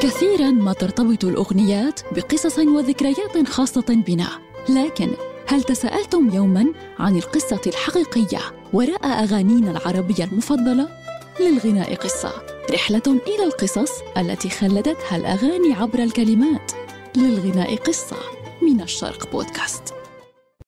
كثيرا ما ترتبط الأغنيات بقصص وذكريات خاصة بنا. لكن هل تساءلتم يوما عن القصة الحقيقية وراء أغانينا العربية المفضلة؟ للغناء قصة. رحلة إلى القصص التي خلدتها الأغاني عبر الكلمات. للغناء قصة من الشرق بودكاست.